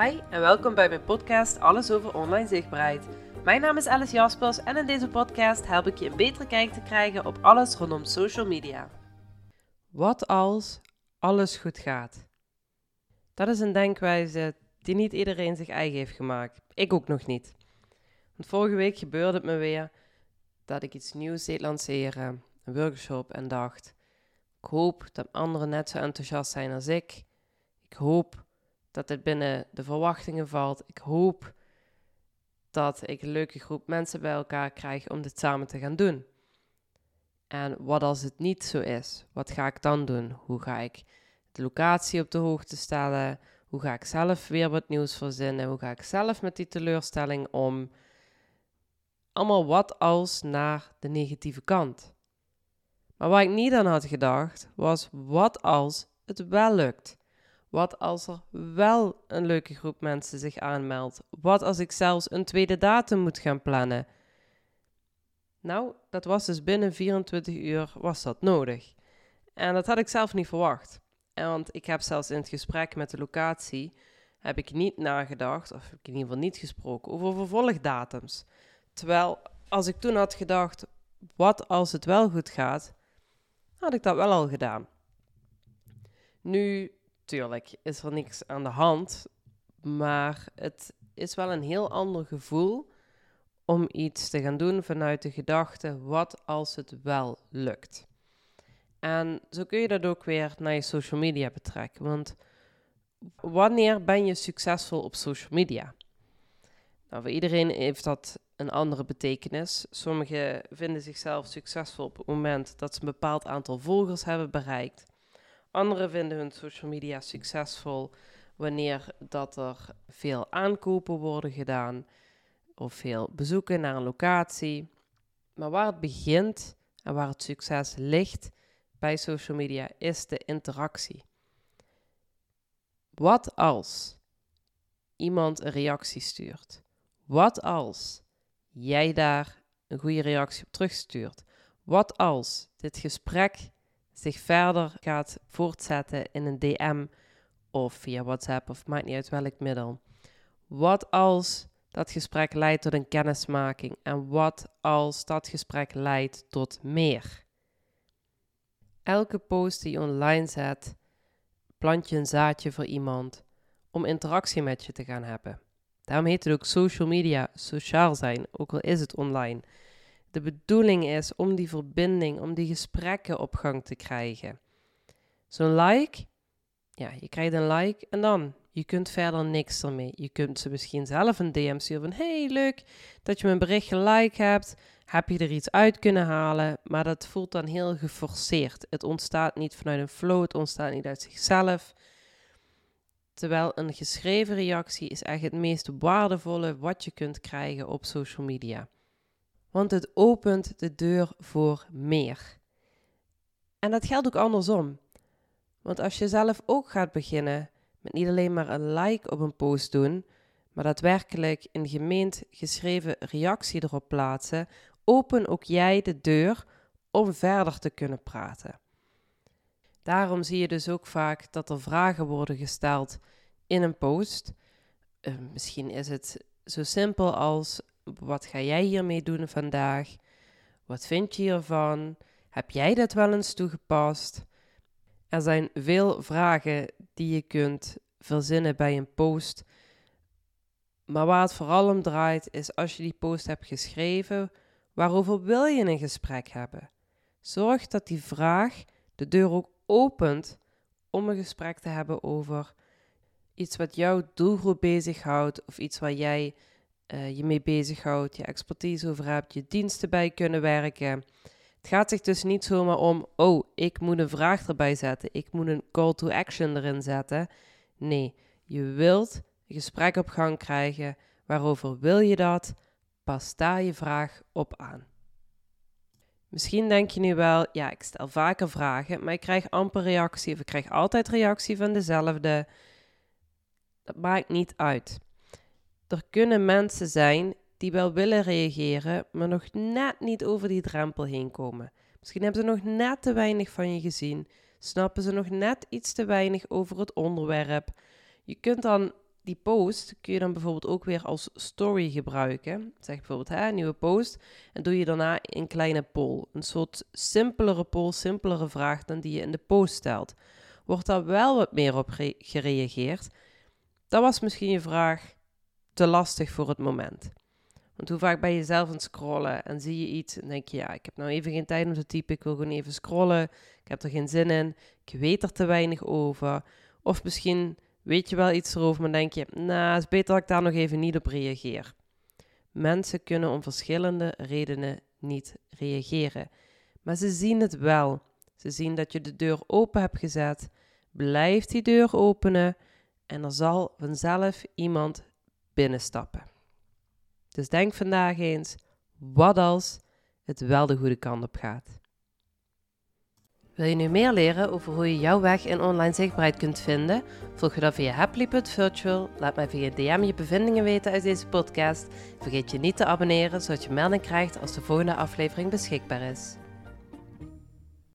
Hi en welkom bij mijn podcast Alles over online zichtbaarheid. Mijn naam is Alice Jaspers en in deze podcast help ik je een betere kijk te krijgen op alles rondom social media. Wat als alles goed gaat? Dat is een denkwijze die niet iedereen zich eigen heeft gemaakt. Ik ook nog niet. Want vorige week gebeurde het me weer dat ik iets nieuws deed lanceren, een workshop, en dacht: ik hoop dat anderen net zo enthousiast zijn als ik. Ik hoop dat het binnen de verwachtingen valt. Ik hoop dat ik een leuke groep mensen bij elkaar krijg om dit samen te gaan doen. En wat als het niet zo is? Wat ga ik dan doen? Hoe ga ik de locatie op de hoogte stellen? Hoe ga ik zelf weer wat nieuws verzinnen? Hoe ga ik zelf met die teleurstelling om? Allemaal wat als naar de negatieve kant. Maar waar ik niet aan had gedacht, was wat als het wel lukt? Wat als er wel een leuke groep mensen zich aanmeldt? Wat als ik zelfs een tweede datum moet gaan plannen? Nou, dat was dus binnen 24 uur was dat nodig. En dat had ik zelf niet verwacht. Want ik heb zelfs in het gesprek met de locatie heb ik niet nagedacht, of heb ik in ieder geval niet gesproken, over vervolgdatums. Terwijl als ik toen had gedacht, wat als het wel goed gaat, had ik dat wel al gedaan. Nu, tuurlijk, is er niks aan de hand, maar het is wel een heel ander gevoel om iets te gaan doen vanuit de gedachte: wat als het wel lukt? En zo kun je dat ook weer naar je social media betrekken. Want wanneer ben je succesvol op social media? Nou, voor iedereen heeft dat een andere betekenis. Sommigen vinden zichzelf succesvol op het moment dat ze een bepaald aantal volgers hebben bereikt. Anderen vinden hun social media succesvol wanneer dat er veel aankopen worden gedaan of veel bezoeken naar een locatie. Maar waar het begint en waar het succes ligt bij social media is de interactie. Wat als iemand een reactie stuurt? Wat als jij daar een goede reactie op terugstuurt? Wat als dit gesprek zich verder gaat voortzetten in een DM of via WhatsApp of maakt niet uit welk middel? Wat als dat gesprek leidt tot een kennismaking en wat als dat gesprek leidt tot meer? Elke post die je online zet, plant je een zaadje voor iemand om interactie met je te gaan hebben. Daarom heet het ook social media, sociaal zijn, ook al is het online. De bedoeling is om die verbinding, om die gesprekken op gang te krijgen. Zo'n like, ja, je krijgt een like en dan, je kunt verder niks ermee. Je kunt ze misschien zelf een DM sturen van, hey, leuk dat je mijn bericht gelike hebt. Heb je er iets uit kunnen halen? Maar dat voelt dan heel geforceerd. Het ontstaat niet vanuit een flow, het ontstaat niet uit zichzelf. Terwijl een geschreven reactie is echt het meest waardevolle wat je kunt krijgen op social media. Want het opent de deur voor meer. En dat geldt ook andersom. Want als je zelf ook gaat beginnen met niet alleen maar een like op een post doen, maar daadwerkelijk een gemeend geschreven reactie erop plaatsen, open ook jij de deur om verder te kunnen praten. Daarom zie je dus ook vaak dat er vragen worden gesteld in een post. Uh, misschien is het zo simpel als: wat ga jij hiermee doen vandaag? Wat vind je hiervan? Heb jij dat wel eens toegepast? Er zijn veel vragen die je kunt verzinnen bij een post. Maar waar het vooral om draait is als je die post hebt geschreven, waarover wil je een gesprek hebben? Zorg dat die vraag de deur ook opent om een gesprek te hebben over iets wat jouw doelgroep bezighoudt of iets waar jij uh, je mee bezighoudt, je expertise over hebt, je diensten bij kunnen werken. Het gaat zich dus niet zomaar om, oh, ik moet een vraag erbij zetten, ik moet een call to action erin zetten. Nee, je wilt een gesprek op gang krijgen. Waarover wil je dat? Pas daar je vraag op aan. Misschien denk je nu wel, ja, ik stel vaker vragen, maar ik krijg amper reactie of ik krijg altijd reactie van dezelfde. Dat maakt niet uit. Er kunnen mensen zijn die wel willen reageren, maar nog net niet over die drempel heen komen. Misschien hebben ze nog net te weinig van je gezien, snappen ze nog net iets te weinig over het onderwerp. Je kunt dan die post kun je dan bijvoorbeeld ook weer als story gebruiken. Zeg bijvoorbeeld hè, nieuwe post en doe je daarna een kleine poll. Een soort simpelere poll, simpelere vraag dan die je in de post stelt. Wordt daar wel wat meer op gereageerd? Dat was misschien je vraag te lastig voor het moment. Want hoe vaak ben je zelf aan het scrollen en zie je iets en denk je, ja, ik heb nou even geen tijd om te typen, ik wil gewoon even scrollen, ik heb er geen zin in, ik weet er te weinig over. Of misschien weet je wel iets erover, maar denk je, nou, het is beter dat ik daar nog even niet op reageer. Mensen kunnen om verschillende redenen niet reageren, maar ze zien het wel. Ze zien dat je de deur open hebt gezet, blijf die deur openen en er zal vanzelf iemand binnenstappen. Dus denk vandaag eens, wat als het wel de goede kant op gaat? Wil je nu meer leren over hoe je jouw weg in online zichtbaarheid kunt vinden? Volg je dan via happily.virtual. Laat mij via DM je bevindingen weten uit deze podcast. Vergeet je niet te abonneren, zodat je melding krijgt als de volgende aflevering beschikbaar is.